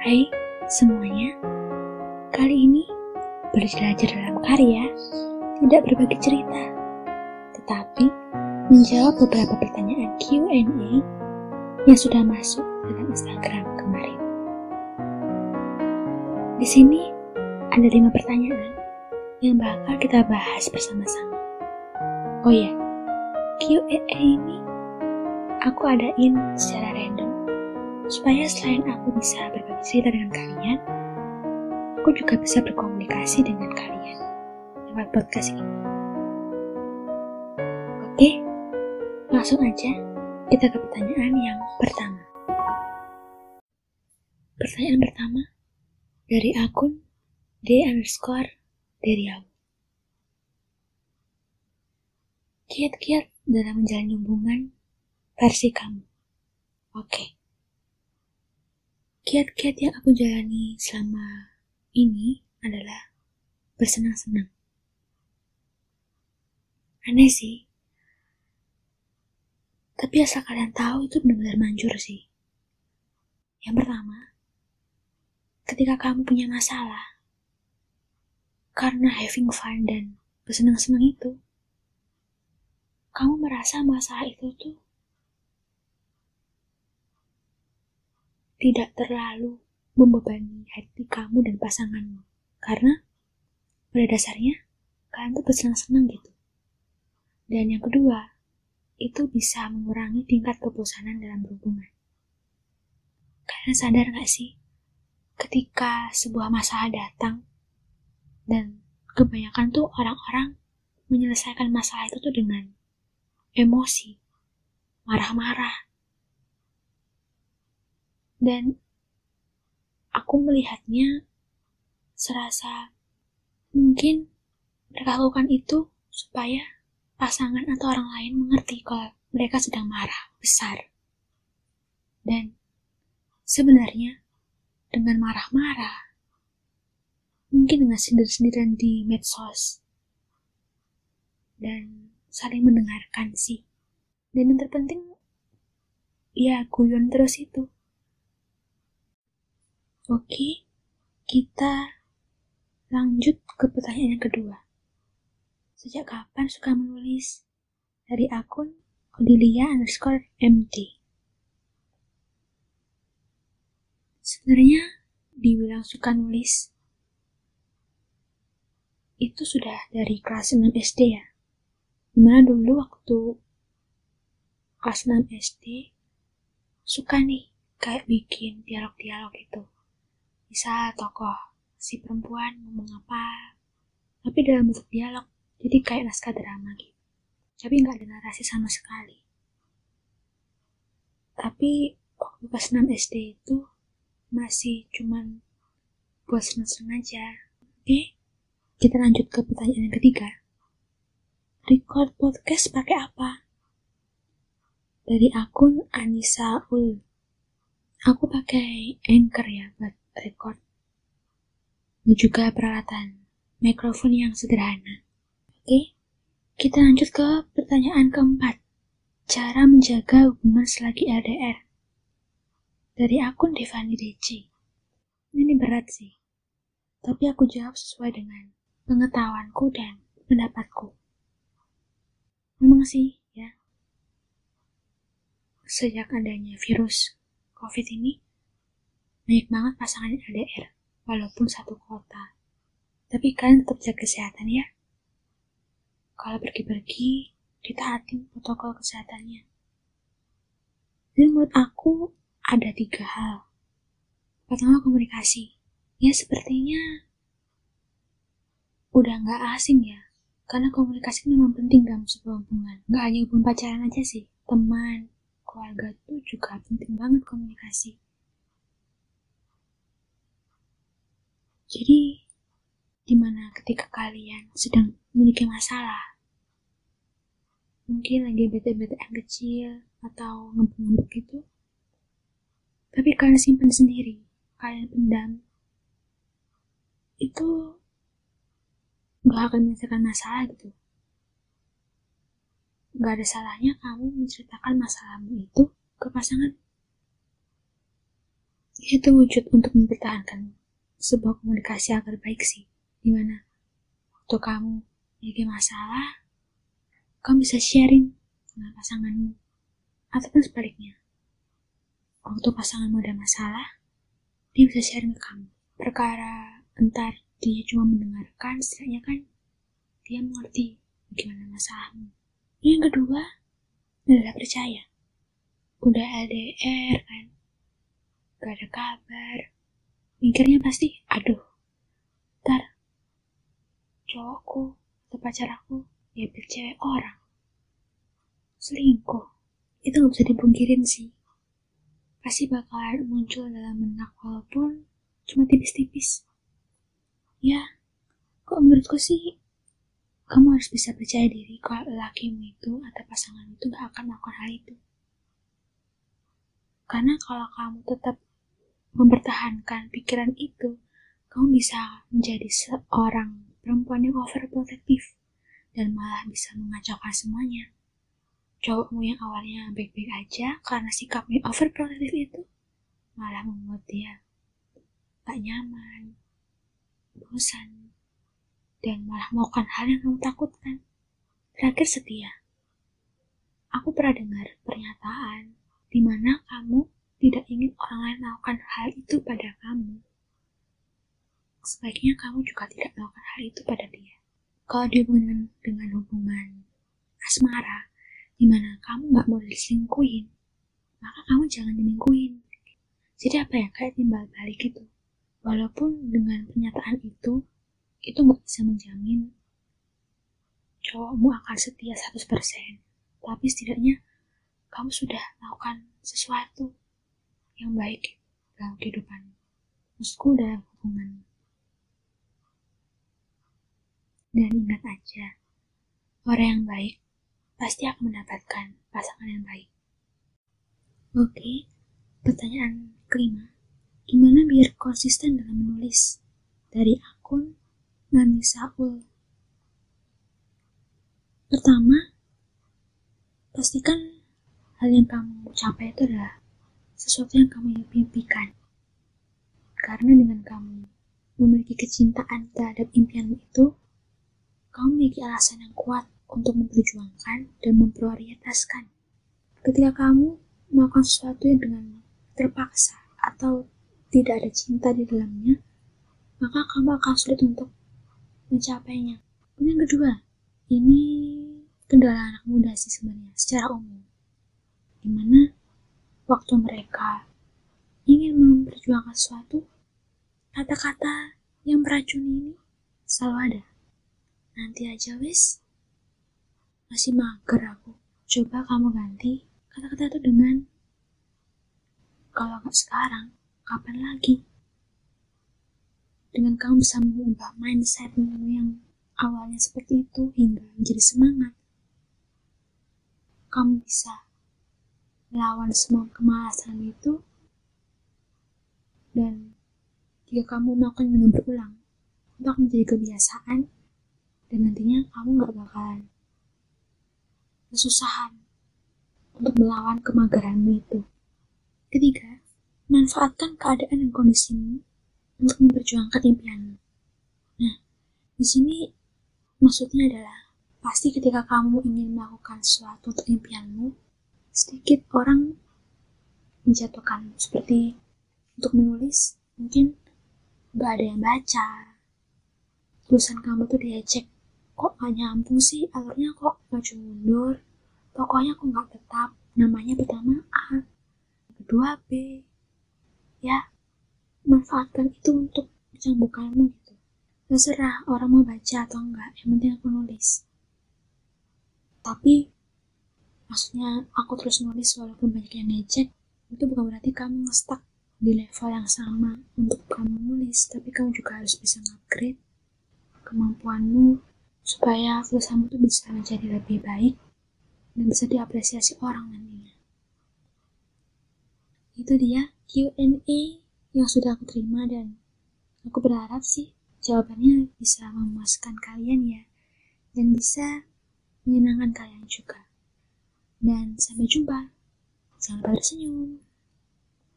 Hai semuanya, kali ini berjelajah dalam karya tidak berbagi cerita, tetapi menjawab beberapa pertanyaan Q&A yang sudah masuk dalam Instagram kemarin. Di sini ada lima pertanyaan yang bakal kita bahas bersama-sama. Oh ya, Q&A ini aku adain secara random supaya selain aku bisa berbagi cerita dengan kalian, aku juga bisa berkomunikasi dengan kalian lewat podcast ini. Oke, langsung aja kita ke pertanyaan yang pertama. Pertanyaan pertama dari akun D underscore Deriaw. Kiat-kiat dalam menjalani hubungan versi kamu. Oke. Okay kiat-kiat yang aku jalani selama ini adalah bersenang-senang. Aneh sih. Tapi asal kalian tahu itu benar-benar manjur sih. Yang pertama, ketika kamu punya masalah, karena having fun dan bersenang-senang itu, kamu merasa masalah itu tuh tidak terlalu membebani hati kamu dan pasanganmu. Karena pada dasarnya kalian tuh bersenang-senang gitu. Dan yang kedua, itu bisa mengurangi tingkat kebosanan dalam berhubungan. Kalian sadar gak sih, ketika sebuah masalah datang, dan kebanyakan tuh orang-orang menyelesaikan masalah itu tuh dengan emosi, marah-marah, dan aku melihatnya serasa mungkin mereka lakukan itu supaya pasangan atau orang lain mengerti kalau mereka sedang marah besar. Dan sebenarnya dengan marah-marah, mungkin dengan sindir-sindiran di medsos, dan saling mendengarkan sih. Dan yang terpenting, ya guyon terus itu. Oke, kita lanjut ke pertanyaan yang kedua. Sejak kapan suka menulis? Dari akun Odilia underscore MT. Sebenarnya dibilang suka nulis itu sudah dari kelas 6 SD ya. Di mana dulu waktu kelas 6 SD suka nih kayak bikin dialog-dialog itu bisa tokoh si perempuan ngomong apa, tapi dalam bentuk dialog, jadi kayak naskah drama gitu. Tapi nggak ada narasi sama sekali. Tapi waktu pas 6 SD itu masih cuman buat seneng-seneng aja. Oke, kita lanjut ke pertanyaan yang ketiga. Record podcast pakai apa? Dari akun Anissa Ul. Aku pakai Anchor ya buat record dan juga peralatan mikrofon yang sederhana. Oke, kita lanjut ke pertanyaan keempat. Cara menjaga hubungan selagi LDR. Dari akun Devani DC. Ini berat sih, tapi aku jawab sesuai dengan pengetahuanku dan pendapatku. Memang sih, ya. Sejak adanya virus COVID ini, banyak banget pasangan LDR, walaupun satu kota. Tapi kalian tetap jaga kesehatan ya. Kalau pergi-pergi, ditaati protokol kesehatannya. Dan menurut aku, ada tiga hal. Pertama, komunikasi. Ya, sepertinya udah nggak asing ya. Karena komunikasi memang penting dalam sebuah hubungan. Nggak hanya hubungan pacaran aja sih. Teman, keluarga tuh juga penting banget komunikasi. Jadi, di mana ketika kalian sedang memiliki masalah, mungkin lagi bete-bete yang kecil atau ngembek-ngembek gitu, tapi kalian simpan sendiri, kalian pendam, itu gak akan menyelesaikan masalah gitu. Gak ada salahnya kamu menceritakan masalahmu itu ke pasangan. Itu wujud untuk mempertahankan sebuah komunikasi agar baik sih. Di mana waktu kamu memiliki masalah, kamu bisa sharing dengan pasanganmu. Ataupun sebaliknya. Waktu pasanganmu ada masalah, dia bisa sharing ke kamu. Perkara entar dia cuma mendengarkan, setidaknya kan dia mengerti bagaimana masalahmu. Yang kedua adalah percaya. Udah LDR kan, gak ada kabar. Mikirnya pasti, aduh, ntar cowokku atau pacar aku ya cewek orang. Selingkuh, itu gak bisa dipungkirin sih. Pasti bakalan muncul dalam benak walaupun cuma tipis-tipis. Ya, kok menurutku sih kamu harus bisa percaya diri kalau lakimu itu atau pasangan itu gak akan melakukan hal itu. Karena kalau kamu tetap mempertahankan pikiran itu, kamu bisa menjadi seorang perempuan yang overprotective dan malah bisa mengacaukan semuanya. Cowokmu yang awalnya baik-baik aja karena sikapnya overprotective itu malah membuat dia tak nyaman, bosan, dan malah melakukan hal yang kamu takutkan. Terakhir setia. Aku pernah dengar pernyataan di mana kamu tidak ingin orang lain melakukan hal itu pada kamu. Sebaiknya kamu juga tidak melakukan hal itu pada dia. Kalau dihubungkan dengan hubungan asmara, di mana kamu nggak mau diselingkuhin, maka kamu jangan dilingkuhin. Jadi apa ya, kayak timbal balik gitu. Walaupun dengan pernyataan itu, itu nggak bisa menjamin cowokmu akan setia 100%. Tapi setidaknya kamu sudah melakukan sesuatu yang baik dalam kehidupan. Maksudku dalam hubungan. Dan ingat aja, orang yang baik pasti akan mendapatkan pasangan yang baik. Oke, pertanyaan kelima. Gimana biar konsisten dalam menulis? Dari akun Nani Saul. Pertama, pastikan hal yang kamu capai itu adalah sesuatu yang kamu impikan. Karena dengan kamu memiliki kecintaan terhadap impianmu itu, kamu memiliki alasan yang kuat untuk memperjuangkan dan memprioritaskan. Ketika kamu melakukan sesuatu yang dengan terpaksa atau tidak ada cinta di dalamnya, maka kamu akan sulit untuk mencapainya. Dan yang kedua, ini kendala anak muda sih sebenarnya secara umum. Di mana waktu mereka ingin memperjuangkan sesuatu, kata-kata yang beracun ini selalu ada. Nanti aja wis, masih mager aku. Coba kamu ganti kata-kata itu dengan kalau nggak sekarang, kapan lagi? Dengan kamu bisa mengubah mindsetmu yang awalnya seperti itu hingga menjadi semangat. Kamu bisa melawan semua kemalasan itu dan jika kamu melakukan dengan berulang, itu akan menjadi kebiasaan dan nantinya kamu nggak bakalan kesusahan untuk melawan kemageranmu itu. Ketiga, manfaatkan keadaan dan kondisimu untuk memperjuangkan impianmu. Nah, di sini maksudnya adalah pasti ketika kamu ingin melakukan sesuatu untuk impianmu, sedikit orang menjatuhkan seperti untuk menulis mungkin gak ada yang baca. Tulisan kamu tuh diecek kok gak nyambung sih? Alurnya kok maju mundur? Pokoknya aku gak tetap? Namanya pertama A kedua B. Ya manfaatkan itu untuk mencambukanmu gitu. Terserah orang mau baca atau enggak yang penting aku nulis. Tapi maksudnya aku terus nulis walaupun banyak yang ngecek itu bukan berarti kamu ngestak di level yang sama untuk kamu nulis tapi kamu juga harus bisa upgrade kemampuanmu supaya tulisanmu tuh bisa menjadi lebih baik dan bisa diapresiasi orang nantinya. Itu dia Q&A yang sudah aku terima dan aku berharap sih jawabannya bisa memuaskan kalian ya dan bisa menyenangkan kalian juga. Dan sampai jumpa. Jangan lupa tersenyum.